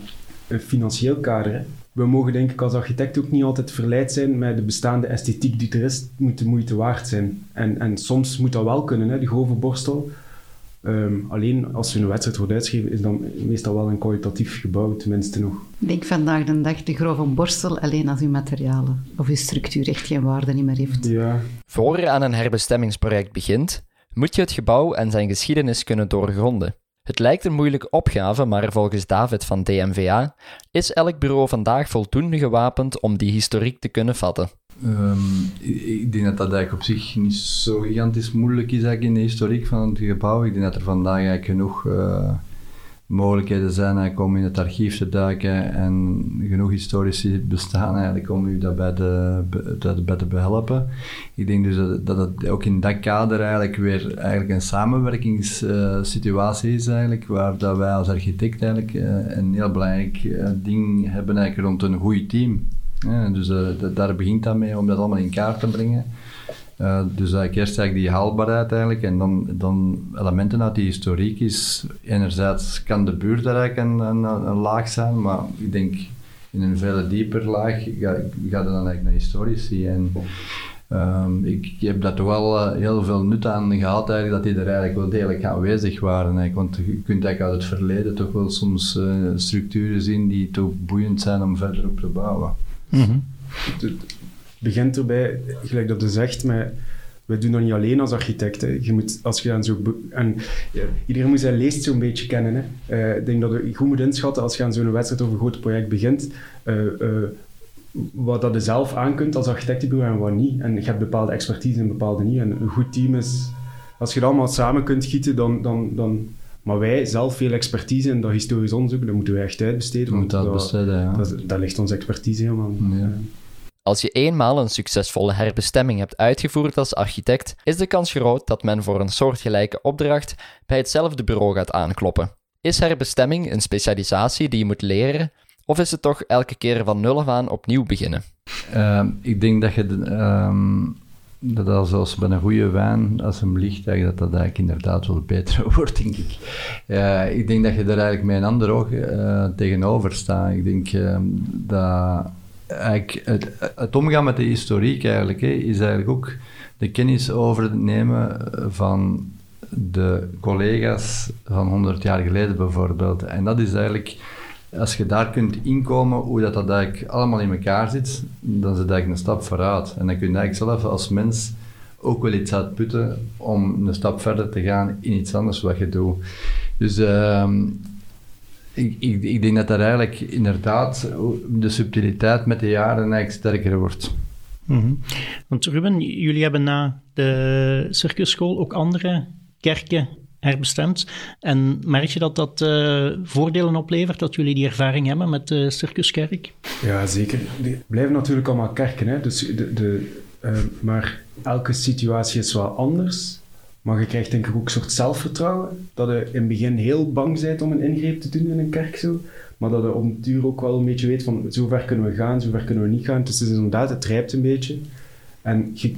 een financieel kader. We mogen denk ik als architect ook niet altijd verleid zijn met de bestaande esthetiek die er is. Moet de moeite waard zijn. En, en soms moet dat wel kunnen, hè, die grove borstel. Um, alleen als je een wedstrijd wordt uitgeschreven, is dan meestal wel een kwalitatief gebouw, tenminste nog. Ik denk vandaag de dag de grove borstel alleen als uw materialen of uw structuur echt geen waarde niet meer heeft. Ja. Voor je aan een herbestemmingsproject begint, moet je het gebouw en zijn geschiedenis kunnen doorgronden. Het lijkt een moeilijke opgave, maar volgens David van DMVA is elk bureau vandaag voldoende gewapend om die historiek te kunnen vatten. Um, ik denk dat dat eigenlijk op zich niet zo gigantisch moeilijk is eigenlijk in de historiek van het gebouw. Ik denk dat er vandaag eigenlijk genoeg uh, mogelijkheden zijn om in het archief te duiken en genoeg historici bestaan eigenlijk om u daarbij de, daarbij te behelpen. Ik denk dus dat, dat het ook in dat kader eigenlijk weer eigenlijk een samenwerkingssituatie is eigenlijk, waar dat wij als architect eigenlijk uh, een heel belangrijk ding hebben eigenlijk rond een goed team. Ja, dus uh, daar begint dat mee om dat allemaal in kaart te brengen. Uh, dus eigenlijk eerst eigenlijk die haalbaarheid eigenlijk en dan, dan elementen uit die historiek is enerzijds kan de buurt daar eigenlijk een, een, laag zijn, maar ik denk in een veel dieper laag gaat ga dan eigenlijk naar historici en um, ik, ik, heb daar toch wel uh, heel veel nut aan gehad eigenlijk dat die er eigenlijk wel degelijk aanwezig waren want je kunt eigenlijk uit het verleden toch wel soms structuren zien die toch boeiend zijn om verder op te bouwen. Mm Het begint erbij, gelijk dat je zegt, maar we doen dat niet alleen als architecten. Je moet, als je dan zo... Iedereen moet zijn leest zo'n beetje kennen. Uh, ik denk dat je goed moet inschatten als je aan zo'n wedstrijd of een groot project begint, uh, uh, wat dat je zelf aan kunt als architectenbureau en wat niet. En je hebt bepaalde expertise en bepaalde niet. En een goed team is... Als je dat allemaal samen kunt gieten, dan... dan, dan maar wij zelf veel expertise in dat historisch onderzoek, dat moeten wij echt uitbesteden. We moeten dat besteden, ja. Dat, dat, ligt onze expertise helemaal. Ja. Als je eenmaal een succesvolle herbestemming hebt uitgevoerd als architect, is de kans groot dat men voor een soortgelijke opdracht bij hetzelfde bureau gaat aankloppen. Is herbestemming een specialisatie die je moet leren, of is het toch elke keer van nul af aan opnieuw beginnen? Uh, ik denk dat je uh, dat als, zoals bij een goede wijn, als hem ligt, dat dat eigenlijk inderdaad wel beter wordt, denk ik. Uh, ik denk dat je daar eigenlijk met een ander oog uh, tegenover staat. Ik denk uh, dat eigenlijk het, omgaan met de historiek eigenlijk, is eigenlijk ook de kennis overnemen van de collega's van 100 jaar geleden bijvoorbeeld. En dat is eigenlijk als je daar kunt inkomen, hoe dat, dat eigenlijk allemaal in elkaar zit, dan zit eigenlijk een stap vooruit. En dan kun je eigenlijk zelf als mens ook wel iets uitputten om een stap verder te gaan in iets anders wat je doet. Dus uh, ik, ik, ik, denk dat dat eigenlijk inderdaad de subtiliteit met de jaren eigenlijk sterker wordt. -hmm. Want Ruben, jullie hebben na de circusschool ook andere kerken herbestemd. En merk je dat dat uh, voordelen oplevert, dat jullie die ervaring hebben met de Circuskerk? Ja, zeker. Die blijven natuurlijk allemaal kerken. Hè? Dus de, de, Eh, maar elke situatie is wel anders. Maar je krijgt denk ik ook een soort zelfvertrouwen. Dat je in het begin heel bang bent om een ingreep te doen in een kerk zo. Maar dat je op een duur ook wel een beetje weet van zo ver kunnen we gaan, zo ver kunnen we niet gaan. Dus het is inderdaad, het rijpt een beetje. En je,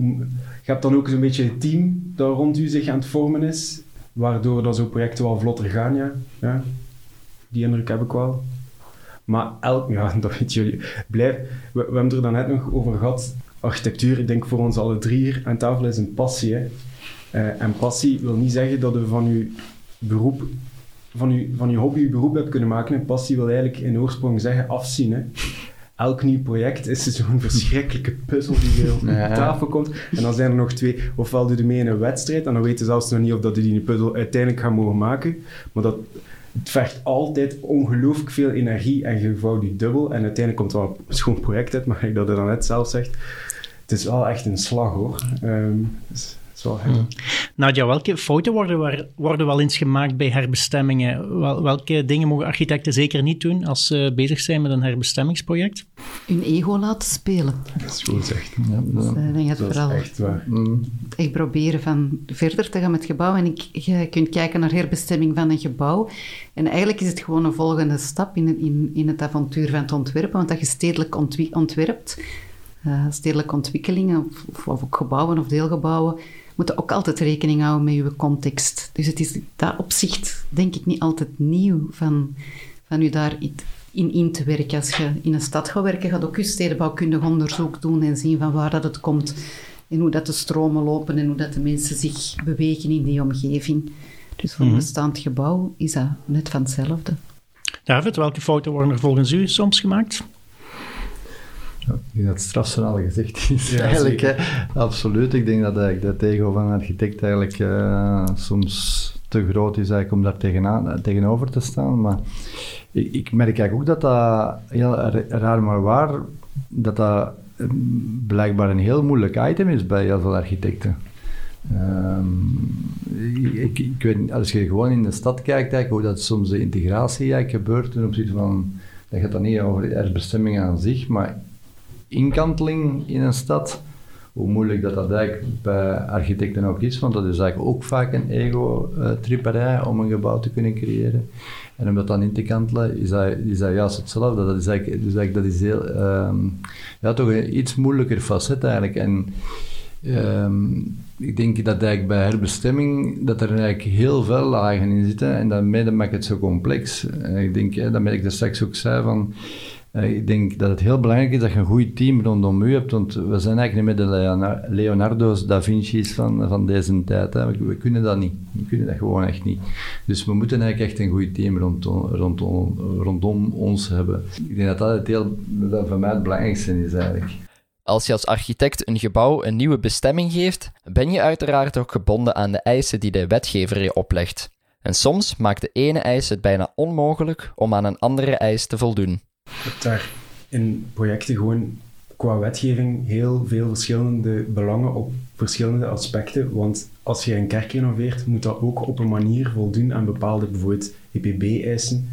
je hebt dan ook zo'n beetje een team dat rond u zich aan het vormen is. Waardoor dat zo'n projecten wel vlotter gaan, ja. Die indruk heb ik wel. Maar elk, ja, dat weet jullie. Blijf, we, we hebben het er dan net nog over gehad. Architectuur, ik denk voor ons alle drie hier aan tafel is een passie. Uh, en passie wil niet zeggen dat je van je beroep, van je, van je hobby je beroep hebt kunnen maken. En passie wil eigenlijk in oorsprong zeggen afzien. Hè. Elk nieuw project is zo'n verschrikkelijke puzzel die op ja. tafel komt. En dan zijn er nog twee. Ofwel doe je mee in een wedstrijd, en dan weten ze zelfs nog niet of dat je die puzzel uiteindelijk gaan mogen maken. Maar dat, het vergt altijd ongelooflijk veel energie en je vouwt die dubbel. En uiteindelijk komt er wel een schoon project uit, maar ik dat je dan net zelf zegt. Het is wel echt een slag hoor. Um, dus, wel hmm. Nadja, welke fouten worden, worden wel eens gemaakt bij herbestemmingen? Wel, welke dingen mogen architecten zeker niet doen als ze bezig zijn met een herbestemmingsproject? Hun ego laten spelen. Dat is goed gezegd. Ja, dus, uh, dat vooral is echt waar. Mm. Echt proberen van verder te gaan met het gebouw. En ik, je kunt kijken naar herbestemming van een gebouw. En eigenlijk is het gewoon een volgende stap in, in, in het avontuur van het ontwerpen. Want dat je stedelijk ontwerpt, uh, stedelijke ontwikkelingen, of, of ook gebouwen of deelgebouwen, moeten ook altijd rekening houden met je context. Dus het is dat opzicht, denk ik, niet altijd nieuw van, van je daar in, in te werken. Als je in een stad gaat werken, gaat ook je stedenbouwkundig onderzoek doen en zien van waar dat het komt. En hoe dat de stromen lopen en hoe dat de mensen zich bewegen in die omgeving. Dus voor een mhm. bestaand gebouw is dat net van hetzelfde. David, welke fouten worden er volgens u soms gemaakt? Ja, ik denk dat het strafverhaal gezegd is. Ja, eigenlijk, hè, absoluut. Ik denk dat eigenlijk de ego van een architect eigenlijk uh, soms te groot is eigenlijk om daar tegenaan, tegenover te staan. Maar ik, ik merk eigenlijk ook dat dat heel raar maar waar, dat dat eh, blijkbaar een heel moeilijk item is bij heel veel architecten. Um, ik, ik weet, als je gewoon in de stad kijkt, eigenlijk, hoe dat soms de integratie eigenlijk gebeurt ten opzichte van, dat gaat dan niet over herbestemming aan zich, maar inkanteling in een stad, hoe moeilijk dat, dat eigenlijk bij architecten ook is, want dat is eigenlijk ook vaak een ego-tripperij om een gebouw te kunnen creëren. En om dat dan in te kantelen, is dat, is dat juist hetzelfde. Dat is eigenlijk, dus eigenlijk dat is heel, um, ja, toch een iets moeilijker facet eigenlijk. En um, ik denk dat eigenlijk bij herbestemming dat er eigenlijk heel veel lagen in zitten en daarmee maakt het zo complex. En ik denk, hè, dat ik er straks ook zei van ik denk dat het heel belangrijk is dat je een goed team rondom u hebt, want we zijn eigenlijk niet met de Leonardo's, Da Vinci's van, van deze tijd. We, kunnen dat niet. We kunnen dat gewoon echt niet. Dus we moeten eigenlijk echt een goed team rondom, rondom, rondom ons hebben. Ik denk dat dat het heel, dat voor mij het belangrijkste is eigenlijk. Als je als architect een gebouw een nieuwe bestemming geeft, ben je uiteraard ook gebonden aan de eisen die de wetgever je oplegt. En soms maakt de ene eis het bijna onmogelijk om aan een andere eis te voldoen hebt daar in projecten gewoon qua wetgeving heel veel verschillende belangen op verschillende aspecten. Want als je een kerk renoveert, moet dat ook op een manier voldoen aan bepaalde bijvoorbeeld EPB-eisen.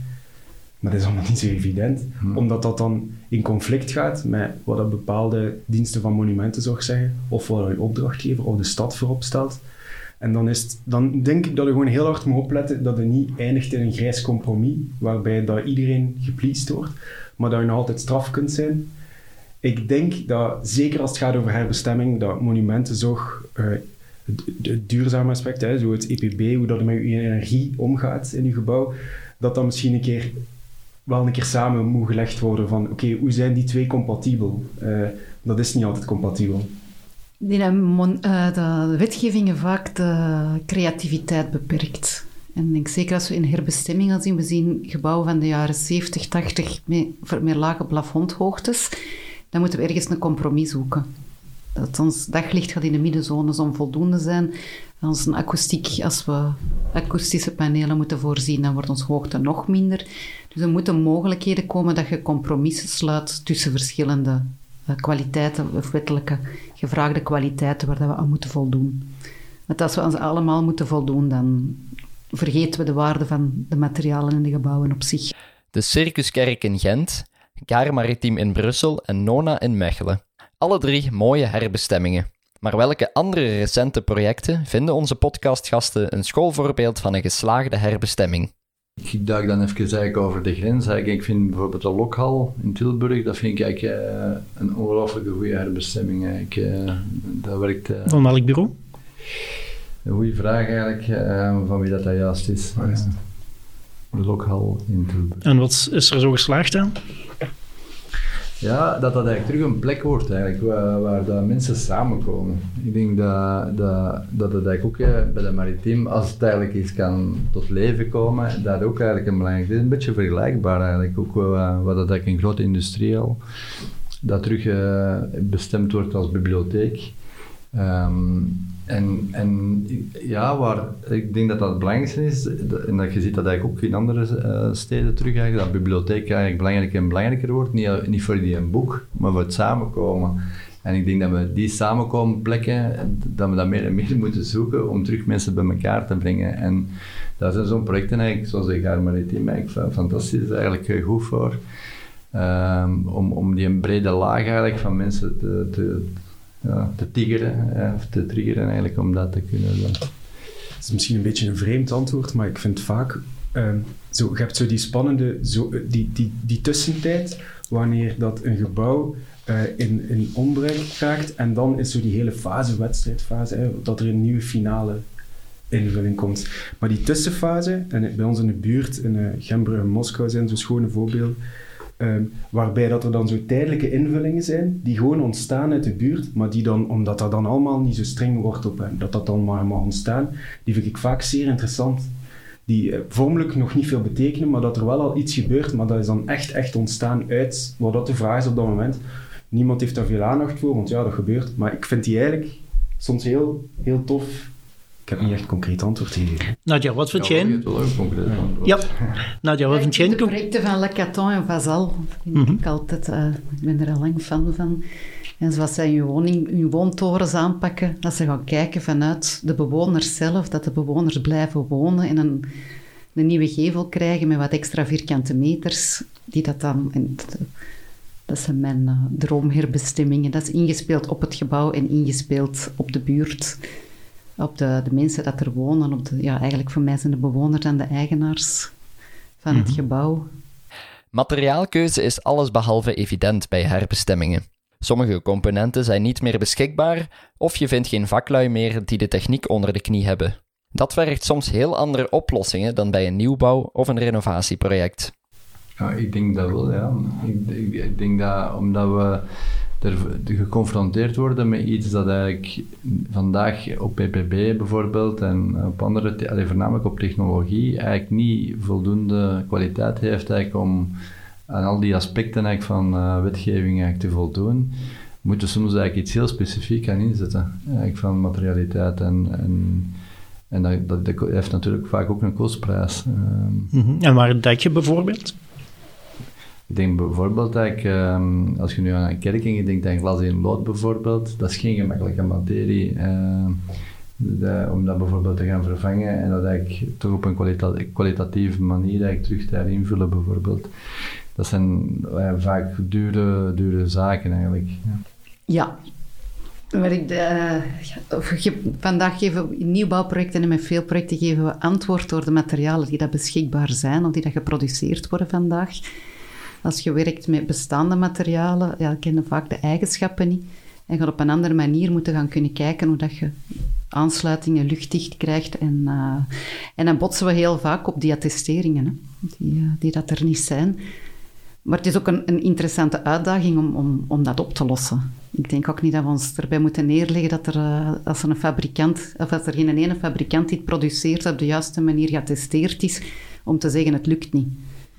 Maar dat is allemaal niet zo evident, hmm. omdat dat dan in conflict gaat met wat dat bepaalde diensten van monumentenzorg zeggen, of wat een opdrachtgever of de stad voorop stelt. En dan, is dan denk ik dat je gewoon heel hard moet opletten dat je niet eindigt in een grijs compromis, waarbij dat iedereen gepleased wordt, maar dat je nog altijd straf kunt zijn. Ik denk dat, zeker als het gaat over herbestemming, dat monumentenzorg, uh, het, het, duurzame aspect, hè, zo het EPB, hoe dat met je energie omgaat in je gebouw, dat dat misschien een keer wel een keer samen moet gelegd worden van oké, hoe zijn die twee compatibel? Uh, dat is niet altijd compatibel. Die uh, de wetgevingen vaak de creativiteit beperkt. En ik denk zeker als we in herbestemmingen zien, we zien gebouwen van de jaren 70, 80 met, met lage plafondhoogtes, dan moeten we ergens een compromis zoeken. Dat ons daglicht gaat in de middenzones onvoldoende zijn. Als, een akoestiek, als we akoestische panelen moeten voorzien, dan wordt onze hoogte nog minder. Dus er moeten mogelijkheden komen dat je compromissen sluit tussen verschillende eh, kwaliteiten of wettelijke gevraagde kwaliteiten waar we aan moeten voldoen. Want als we ze allemaal moeten voldoen, dan vergeten we de waarde van de materialen en de gebouwen op zich. De Circuskerk in Gent, Gare Maritiem in Brussel en Nona in Mechelen. Alle drie mooie herbestemmingen. Maar welke andere recente projecten vinden onze podcastgasten een schoolvoorbeeld van een geslaagde herbestemming? Ik duik dan even eigenlijk over de grens. Ik vind bijvoorbeeld de Lokhal in Tilburg, dat vind ik eigenlijk uh, een ongelooflijke goede herbestemming. Ik, uh, dat werkt... Uh, van welk bureau? Een goede vraag eigenlijk, van wie dat, dat juist is. de Lokhal in Tilburg. En wat is er zo geslaagd aan? Ja, dat dat eigenlijk terug een plek wordt eigenlijk, waar, waar dat mensen samenkomen. Ik denk dat, dat, dat het eigenlijk ook bij de maritiem, als het eigenlijk iets kan tot leven komen, dat ook eigenlijk een belangrijk is. Een beetje vergelijkbaar eigenlijk, ook wat, wat dat eigenlijk een grote industrie al, dat terug uh, bestemd wordt als bibliotheek. Um, en, en ja, waar, ik denk dat dat het belangrijkste is, en dat je ziet dat eigenlijk ook in andere uh, steden terug, eigenlijk, dat bibliotheek eigenlijk belangrijker en belangrijker wordt. Niet, niet voor die een boek, maar voor het samenkomen. En ik denk dat we die samenkomen plekken, dat we dat meer en meer moeten zoeken om terug mensen bij elkaar te brengen. En daar zijn zo'n projecten eigenlijk, zoals de Gaar Maritiem, eigenlijk fantastisch, eigenlijk goed voor. Um, om, om die brede laag eigenlijk van mensen te, te ja, te tigeren, of te triggeren eigenlijk om dat te kunnen doen. Het is misschien een beetje een vreemd antwoord, maar ik vind vaak, uh, zo, je hebt zo die spannende, zo, die, die, die tussentijd, wanneer dat een gebouw uh, in, in onbruik raakt en dan is zo die hele fase, wedstrijdfase, hè, dat er een nieuwe finale invulling komt. Maar die tussenfase, en bij ons in de buurt, in uh, Gembrugge en Moskou zijn zo schone voorbeelden, Ehm, waarbij dat er dan zo tijdelijke invullingen zijn, die gewoon ontstaan uit de buurt, maar die dan, omdat dat dan allemaal niet zo streng wordt op hen, dat dat dan maar mag ontstaan, die vind ik vaak zeer interessant. Die uh, vormelijk nog niet veel betekenen, maar dat er wel al iets gebeurt, maar dat is dan echt, echt ontstaan uit wat dat de vraag is op dat moment. Niemand heeft daar veel aandacht voor, want ja, dat gebeurt. Maar ik vind die eigenlijk soms heel, heel tof heb niet echt concreet antwoord gegeven. Nadja, wat vind jij? Ja, wel een concreet antwoord. Ja. Nadja, wat vind jij? De projecten van Le Caton en Vazal vind mm -hmm. ik altijd... Uh, ik ben er al lang fan van. En zoals zij hun, woning, hun woontorens aanpakken, dat ze gaan kijken vanuit de bewoners zelf, dat de bewoners blijven wonen en een, een nieuwe gevel krijgen met wat extra vierkante meters, die dat dan... En dat zijn mijn uh, droomherbestemmingen. Dat is ingespeeld op het gebouw en ingespeeld op de buurt op de, de mensen dat er wonen. Op de, ja, eigenlijk voor mij zijn de bewoners en de eigenaars van het mhm. gebouw. Materiaalkeuze is allesbehalve evident bij herbestemmingen. Sommige componenten zijn niet meer beschikbaar of je vindt geen vaklui meer die de techniek onder de knie hebben. Dat vergt soms heel andere oplossingen dan bij een nieuwbouw of een renovatieproject. Ja, ik denk dat wel, ja. Ik, ik, ik denk dat omdat we er geconfronteerd worden met iets dat eigenlijk vandaag op PPB bijvoorbeeld en op andere, allee, voornamelijk op technologie, eigenlijk niet voldoende kwaliteit heeft eigenlijk om aan al die aspecten eigenlijk van uh, wetgeving eigenlijk te voldoen, moeten soms eigenlijk iets heel specifiek aan inzetten, eigenlijk van materialiteit en, en en dat, heeft natuurlijk vaak ook een kostprijs. Mm -hmm. En waar denk je bijvoorbeeld? Ik denk bijvoorbeeld dat ik, um, als je nu aan een kerking denkt aan glas in lood bijvoorbeeld, dat is geen gemakkelijke materie. De, om dat bijvoorbeeld te gaan vervangen en dat eigenlijk toch op een kwalita kwalitatieve manier eigenlijk terug te herinvullen bijvoorbeeld. Dat zijn uh, vaak dure, dure zaken eigenlijk. Ja. ja. Ik, uh, vandaag geven we in nieuwbouwprojecten en met veel projecten geven we antwoord door de materialen die dat beschikbaar zijn of die dat geproduceerd worden vandaag. Als je werkt met bestaande materialen, ja, kennen vaak de eigenschappen niet. En gaat op een andere manier moeten gaan kunnen kijken hoe dat je aansluitingen luchtdicht krijgt. En, uh, en dan botsen we heel vaak op die attesteringen, hè, die, uh, die dat er niet zijn. Maar het is ook een, een interessante uitdaging om, om, om dat op te lossen. Ik denk ook niet dat we ons erbij moeten neerleggen dat er, uh, als er een fabrikant, of als er geen ene fabrikant die het produceert op de juiste manier geattesteerd is, om te zeggen het lukt niet.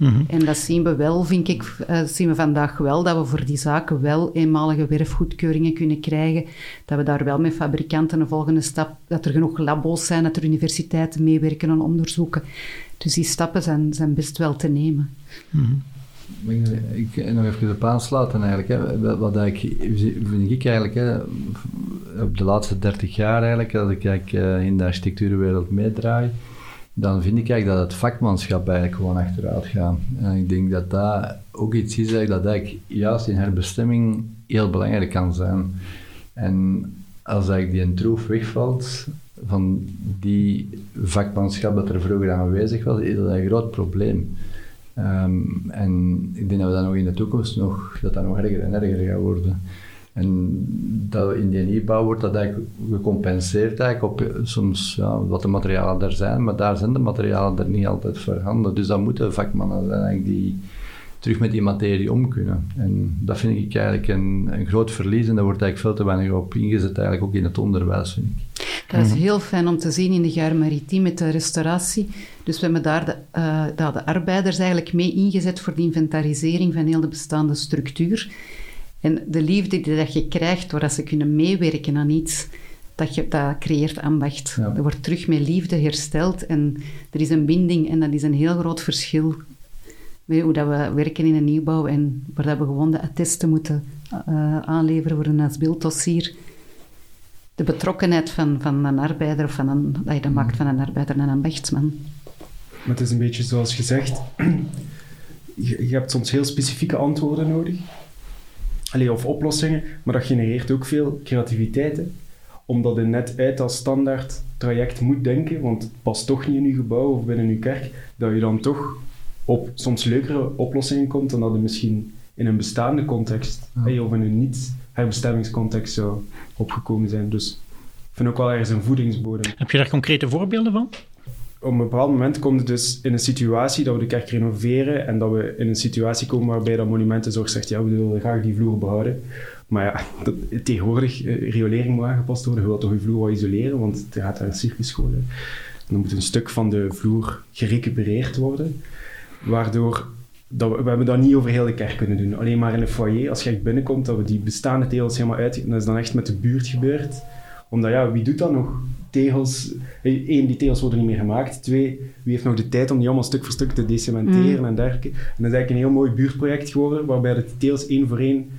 Mhm. En dat zien we wel, vind ik, uh, zien we vandaag wel, dat we voor die zaken wel eenmalige werfgoedkeuringen kunnen krijgen. Dat we daar wel met fabrikanten een volgende stap, dat er genoeg labo's zijn, dat er universiteiten meewerken aan onderzoeken. Dus die stappen zijn, zijn best wel te nemen. Mm Ik nog even op aansluiten eigenlijk. Hè. Wat ik, vind ik eigenlijk, hè, op de laatste 30 jaar eigenlijk, als ik eigenlijk, uh, in de architectuurwereld meedraai, dan vind ik eigenlijk dat het vakmanschap eigenlijk gewoon achteruit gaat. En ik denk dat dat ook iets is dat eigenlijk juist in herbestemming heel belangrijk kan zijn. En als eigenlijk die troef wegvalt van die vakmanschap dat er vroeger aanwezig was, is dat een groot probleem. Ehm, en ik denk dat we dat nog in de toekomst nog, dat dat nog erger en erger gaat worden. En dat in die nieuwbouw wordt dat eigenlijk gecompenseerd eigenlijk op soms ja, wat de materialen er zijn, maar daar zijn de materialen er niet altijd voorhanden. Dus dat moeten vakmannen zijn eigenlijk die terug met die materie om kunnen. En dat vind ik eigenlijk een, een groot verlies en daar wordt eigenlijk veel te weinig op ingezet, eigenlijk ook in het onderwijs, vind ik. Dat is heel fijn om te zien in de Gare Maritime met de restauratie. Dus we hebben daar de, uh, de arbeiders eigenlijk mee ingezet voor de inventarisering van heel de bestaande structuur. En de liefde die dat je krijgt doordat ze kunnen meewerken aan iets, dat, je, dat creëert ambacht. Er wordt terug met liefde hersteld en er is een binding en dat is een heel groot verschil met hoe dat we werken in een nieuwbouw en waar dat we gewoon de attesten moeten uh, aanleveren voor een asbilddossier. De betrokkenheid van, van een arbeider of van een, dat je dat maakt van een arbeider en een ambachtsman. Maar het is een beetje zoals gezegd, je, je hebt soms heel specifieke antwoorden nodig. Allee, of oplossingen, maar dat genereert ook veel creativiteit. Hè? Omdat je net uit als standaard traject moet denken, want het past toch niet in je gebouw of binnen je kerk, dat je dan toch op soms leukere oplossingen komt dan dat je misschien in een bestaande context ja. of in een niet-herbestemmingscontext zou opgekomen zijn. Dus ik vind ook wel ergens een voedingsbodem. Heb je daar concrete voorbeelden van? Op een bepaald moment komt het dus in een situatie dat we de kerk renoveren en dat we in een situatie komen waarbij dat monumentenzorg zegt, ja, we willen graag die vloer behouden. Maar ja, tegenwoordig, uh, riolering moet aangepast worden, je wilt toch je vloer wel isoleren, want er gaat daar een circus scholen. Dan moet een stuk van de vloer gerecupereerd worden, waardoor dat we, we hebben dat niet over heel de kerk kunnen doen. Alleen maar in een foyer, als je echt binnenkomt, dat we die bestaande tegels helemaal uit... Dat is dan echt met de buurt gebeurd. Omdat, ja, wie doet dat nog? Tegels. Eén, die tegels worden niet meer gemaakt. Twee, wie heeft nog de tijd om die allemaal stuk voor stuk te decementeren mm. en dergelijke. En dat is eigenlijk een heel mooi buurtproject geworden, waarbij de tegels één voor één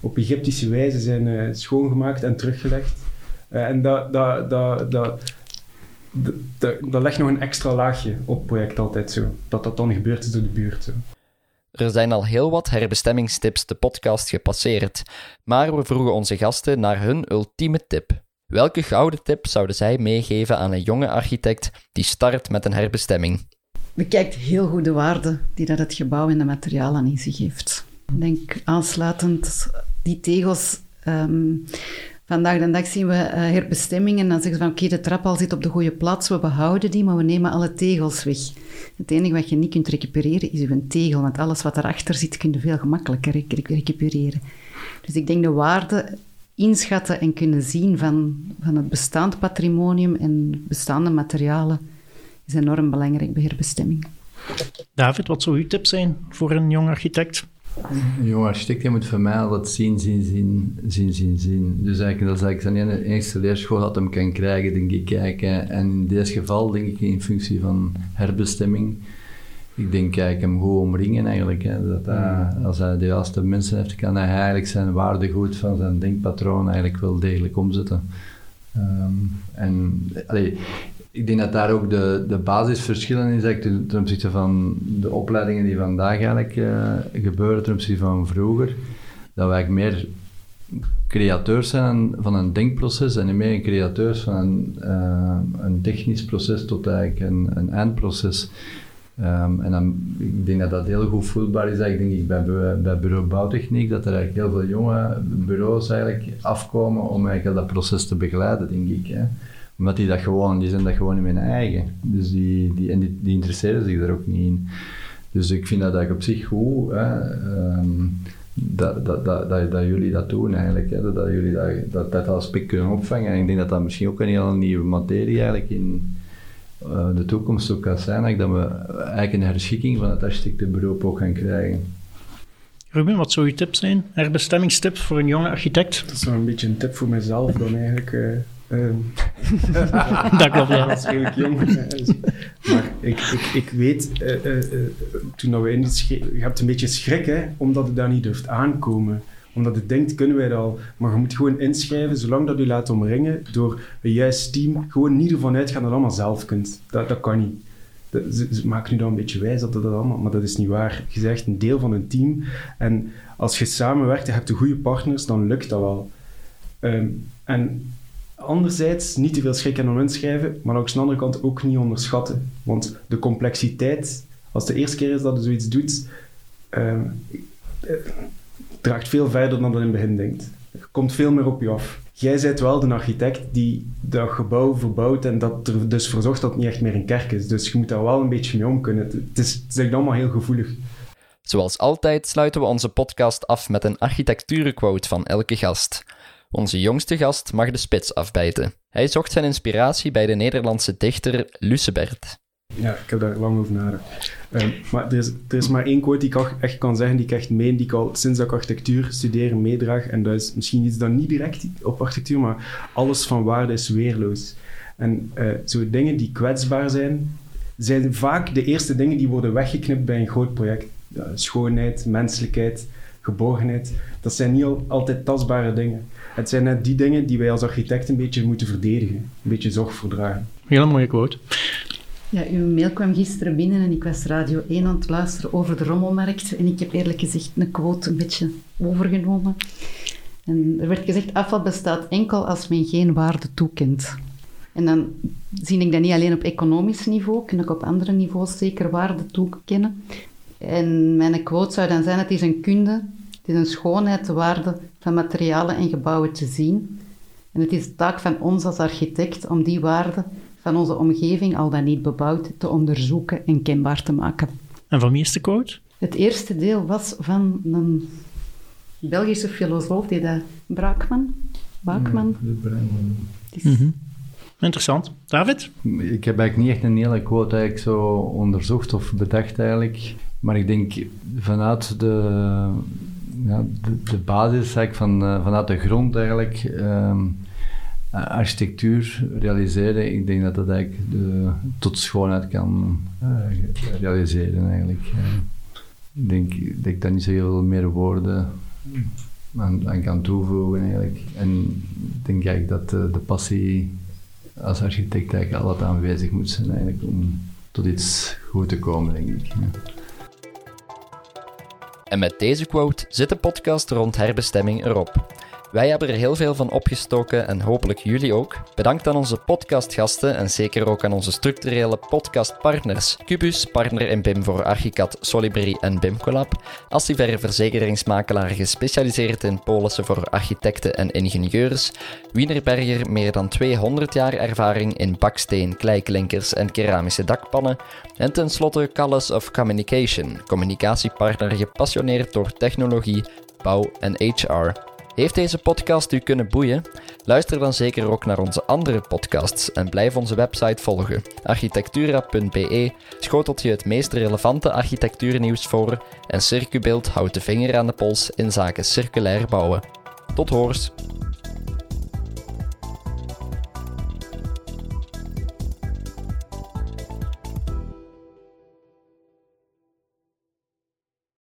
op Egyptische wijze zijn uh, schoongemaakt en teruggelegd. Uh, en dat, dat, dat, dat, dat, dat legt nog een extra laagje op het project altijd zo. Dat dat dan gebeurd is door de buurt. Zo. Er zijn al heel wat herbestemmingstips de podcast gepasseerd, maar we vroegen onze gasten naar hun ultieme tip. Welke gouden tip zouden zij meegeven aan een jonge architect die start met een herbestemming? Bekijkt heel goed de waarde die dat het gebouw en de materialen in zich heeft. Ik denk aansluitend, die tegels... Um, vandaag de dag zien we uh, herbestemmingen en dan zeggen ze van oké, de trap al zit op de goede plaats, we behouden die, maar we nemen alle tegels weg. Het enige wat je niet kunt recupereren is een tegel, want alles wat erachter zit kun je veel gemakkelijker recupereren. Dus ik denk de waarde inschatten en kunnen zien van, van het bestaand patrimonium en bestaande materialen is enorm belangrijk bij herbestemming. David, wat zou uw tip zijn voor een jong architect? Een jong architect moet voor mij altijd zien, zien, zien, zien, zien, zien. Dus eigenlijk, dat is eigenlijk zijn eerste leerschool dat hem kan krijgen, denk ik. Kijken. En in dit geval denk ik in functie van herbestemming ik denk, kijk hem goed omringen eigenlijk. Hè. Dat hij, als hij de juiste mensen heeft, kan hij eigenlijk zijn waardegoed van zijn denkpatroon eigenlijk wel degelijk omzetten. Um, en allee, ik denk dat daar ook de, de basisverschillen is eigenlijk ten, opzichte van de opleidingen die vandaag eigenlijk uh, gebeuren ten opzichte van vroeger. Dat wij meer createurs zijn van een denkproces en niet meer createurs van een, uh, een technisch proces tot eigenlijk een, een eindproces. Um, en dan, ik denk dat dat heel goed voelbaar is ik denk ik, bij, bij bureau bouwtechniek, dat er eigenlijk heel veel jonge bureaus eigenlijk afkomen om eigenlijk dat proces te begeleiden, denk ik. Hè. Omdat die dat gewoon, die zijn dat gewoon in hun eigen. Dus die, die, en die, die interesseren zich er ook niet in. Dus ik vind dat eigenlijk op zich goed, hè, um, dat, dat, dat, dat, jullie dat doen eigenlijk. Hè, dat, jullie dat, dat, dat aspect kunnen opvangen. En ik denk dat dat misschien ook een hele nieuwe materie eigenlijk in de toekomst ook kan zijn dat we eigenlijk een herschikking van het architectenberoep ook gaan krijgen. Ruben, wat zou je tip zijn? Herbestemmingstips voor een jonge architect? Dat is wel een beetje een tip voor mezelf dan eigenlijk. Uh, uh, dat klopt, ja. Dat is redelijk jong. maar ik, ik, ik weet, toen we in het je hebt een beetje schrik, hè, omdat het daar niet durft aankomen omdat het denkt, kunnen wij dat al. Maar je moet gewoon inschrijven, zolang dat u laat omringen door een juist team. Gewoon niet ervan uitgaan dat je allemaal zelf kunt. Dat, dat kan niet. ze, ze, maken nu dan een beetje wijs dat dat allemaal, maar dat is niet waar. Je zegt een deel van een team en als je samenwerkt en hebt de goede partners, dan lukt dat wel. Ehm, en anderzijds niet te veel schrik om schrijven, maar ook aan de andere kant ook niet onderschatten. Want de complexiteit, als het de eerste keer is dat je zoiets doet, uh, draagt veel verder dan dat in het begin denkt. Er komt veel meer op je af. Jij bent wel de architect die dat gebouw verbouwt en dat er dus voor dat het niet echt meer een kerk is. Dus je moet daar wel een beetje mee om kunnen. Het is, het is echt allemaal heel gevoelig. Zoals altijd sluiten we onze podcast af met een architecturenquote van elke gast. Onze jongste gast mag de spits afbijten. Hij zocht zijn inspiratie bij de Nederlandse dichter Lucebert. Ja, ik heb daar lang over nagedacht. Um, maar er is, er is maar één quote die ik echt kan zeggen, die ik echt meen, die ik al sinds dat ik architectuur studeer meedraag. En dat is misschien iets dat niet direct op architectuur, maar alles van waarde is weerloos. En uh, zo dingen die kwetsbaar zijn, zijn vaak de eerste dingen die worden weggeknipt bij een groot project. Schoonheid, menselijkheid, geborgenheid, dat zijn niet altijd tastbare dingen. Het zijn net die dingen die wij als architect een beetje moeten verdedigen, een beetje zorg voor dragen. Hele mooie quote. Ja, uw mail kwam gisteren binnen en ik was Radio 1 aan het luisteren over de rommelmarkt. En ik heb eerlijk gezegd een quote een beetje overgenomen. En er werd gezegd, afval bestaat enkel als men geen waarde toekent. En dan zie ik dat niet alleen op economisch niveau, kan ik op andere niveaus zeker waarde toekennen. En mijn quote zou dan zijn, het is een kunde, het is een schoonheid, de waarde van materialen en gebouwen te zien. En het is de taak van ons als architect om die waarde van onze omgeving, al dan niet bebouwd, te onderzoeken en kenbaar te maken. En van wie is de quote? Het eerste deel was van een Belgische filosoof, die dat Braakman. Braakman. Ja, mm -hmm. Interessant. David? Ik heb eigenlijk niet echt een hele quote eigenlijk zo onderzocht of bedacht eigenlijk. Maar ik denk vanuit de, ja, de, de basis eigenlijk van, uh, vanuit de grond eigenlijk... Um, uh, architectuur realiseren, ik denk dat dat eigenlijk de, tot schoonheid kan uh, realiseren eigenlijk. Ik denk dat ik daar niet zo heel meer woorden aan, kan toevoegen eigenlijk. En ik denk eigenlijk dat de, de passie als architect eigenlijk altijd aanwezig moet zijn eigenlijk om tot iets goed te komen, denk ik. En met deze quote zit de podcast rond herbestemming erop. Wij hebben er heel veel van opgestoken en hopelijk jullie ook. Bedankt aan onze podcastgasten en zeker ook aan onze structurele podcastpartners. Cubus, partner in BIM voor Archicad, Solibri en BIMCollab. Assiver verzekeringsmakelaar gespecialiseerd in polissen voor architecten en ingenieurs. Wienerberger, meer dan 200 jaar ervaring in baksteen, kleiklinkers en keramische dakpannen. En tenslotte Callis of Communication, communicatiepartner gepassioneerd door technologie, bouw en HR. Heeft deze podcast u kunnen boeien? Luister dan zeker ook naar onze andere podcasts en blijf onze website volgen. architectura.be schotelt je het meest relevante architectuurnieuws voor en Circubeeld houdt de vinger aan de pols in zaken circulair bouwen. Tot hoors!